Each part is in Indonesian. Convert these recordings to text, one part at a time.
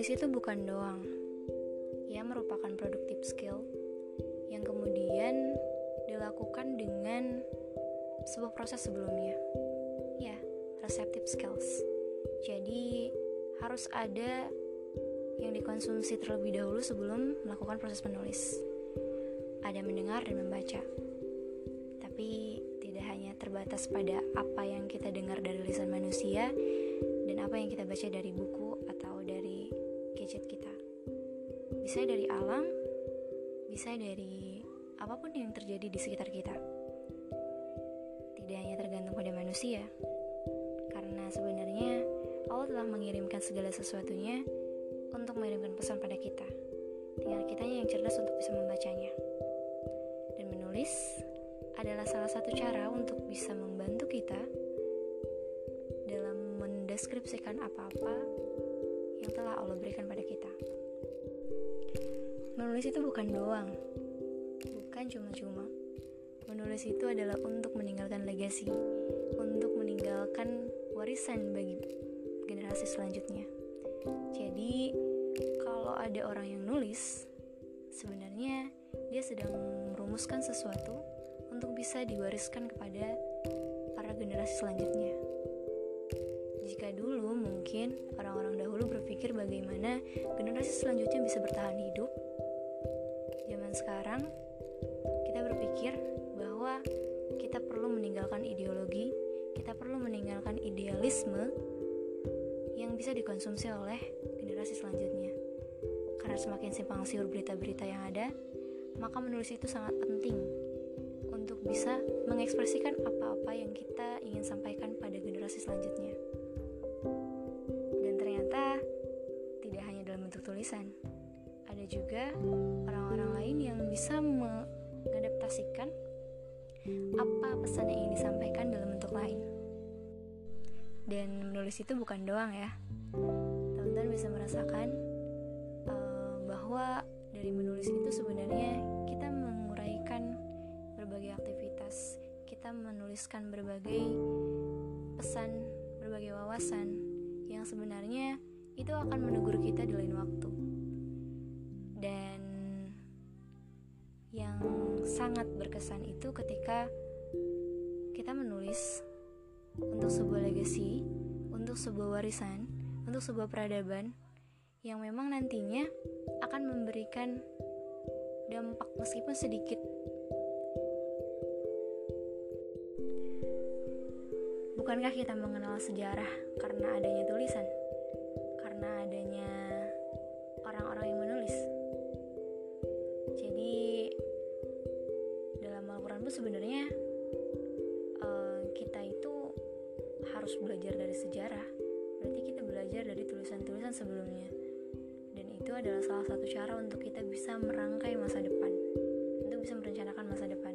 Menulis itu bukan doang. Ia merupakan produktif skill yang kemudian dilakukan dengan sebuah proses sebelumnya. Ya, receptive skills. Jadi harus ada yang dikonsumsi terlebih dahulu sebelum melakukan proses menulis. Ada mendengar dan membaca. Tapi tidak hanya terbatas pada apa yang kita dengar dari lisan manusia dan apa yang kita baca dari buku Bisa dari alam, bisa dari apa pun yang terjadi di sekitar kita. Tidak hanya tergantung pada manusia, karena sebenarnya Allah telah mengirimkan segala sesuatunya untuk mengirimkan pesan pada kita. Tinggal kita yang cerdas untuk bisa membacanya. Dan menulis adalah salah satu cara untuk bisa membantu kita dalam mendeskripsikan apa-apa yang telah Allah berikan pada kita. Menulis itu bukan doang, bukan cuma-cuma. Menulis itu adalah untuk meninggalkan legasi, untuk meninggalkan warisan bagi generasi selanjutnya. Jadi, kalau ada orang yang nulis, sebenarnya dia sedang merumuskan sesuatu untuk bisa diwariskan kepada para generasi selanjutnya. Jika dulu mungkin orang-orang dahulu berpikir bagaimana generasi selanjutnya bisa bertahan hidup, zaman sekarang kita berpikir bahwa kita perlu meninggalkan ideologi, kita perlu meninggalkan idealisme yang bisa dikonsumsi oleh generasi selanjutnya. Karena semakin simpang siur berita-berita yang ada, maka menulis itu sangat penting untuk bisa mengekspresikan apa-apa yang kita juga orang-orang lain yang bisa mengadaptasikan apa pesan yang ingin disampaikan dalam bentuk lain. Dan menulis itu bukan doang ya. Teman-teman bisa merasakan uh, bahwa dari menulis itu sebenarnya kita menguraikan berbagai aktivitas kita menuliskan berbagai pesan berbagai wawasan yang sebenarnya itu akan menegur kita di lain waktu sangat berkesan itu ketika kita menulis untuk sebuah legacy, untuk sebuah warisan, untuk sebuah peradaban yang memang nantinya akan memberikan dampak meskipun sedikit. Bukankah kita mengenal sejarah karena adanya tulisan? Harus belajar dari sejarah, berarti kita belajar dari tulisan-tulisan sebelumnya. Dan itu adalah salah satu cara untuk kita bisa merangkai masa depan, untuk bisa merencanakan masa depan.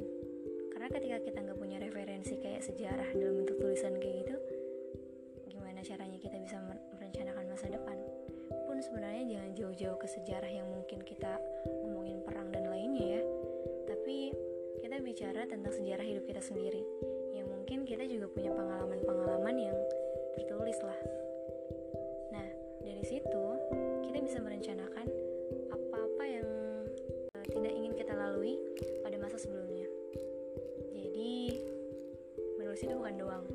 Karena ketika kita nggak punya referensi kayak sejarah dalam bentuk tulisan kayak gitu, gimana caranya kita bisa merencanakan masa depan? Pun sebenarnya jangan jauh-jauh ke sejarah yang mungkin kita ngomongin perang dan lainnya ya, tapi kita bicara tentang sejarah hidup kita sendiri mungkin kita juga punya pengalaman-pengalaman yang tertulis lah. Nah, dari situ kita bisa merencanakan apa-apa yang uh, tidak ingin kita lalui pada masa sebelumnya. Jadi, menulis itu bukan doang,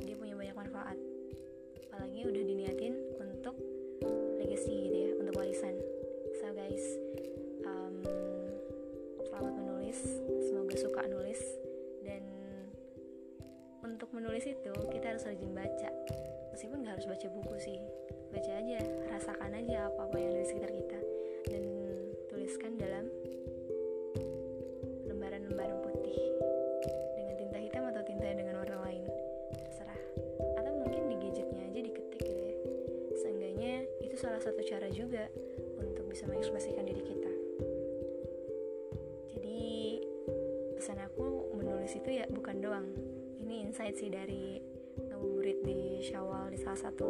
dia punya banyak manfaat. Apalagi udah diniatin untuk legacy gitu ya, untuk warisan. So guys, menulis itu kita harus rajin baca. Meskipun nggak harus baca buku sih baca aja rasakan aja apa apa yang ada di sekitar kita. Dan tuliskan dalam lembaran-lembaran putih. Dengan tinta hitam atau tinta dengan warna lain. Terserah. Atau mungkin di gadgetnya aja diketik gitu ya. Seenggaknya itu salah satu cara juga untuk bisa mengekspresikan diri kita. Jadi pesan aku menulis itu ya bukan doang insight sih dari ngabuburit di Syawal di salah satu